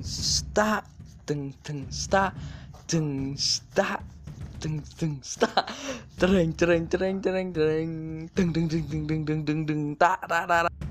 deng Ding! Ding! deng Ding! deng Ding! Ding! deng sta tereng tereng tereng tereng Ding! Ding! Ding! Ding! Ding! Ding! Ding! Ding! deng ta ta ta ta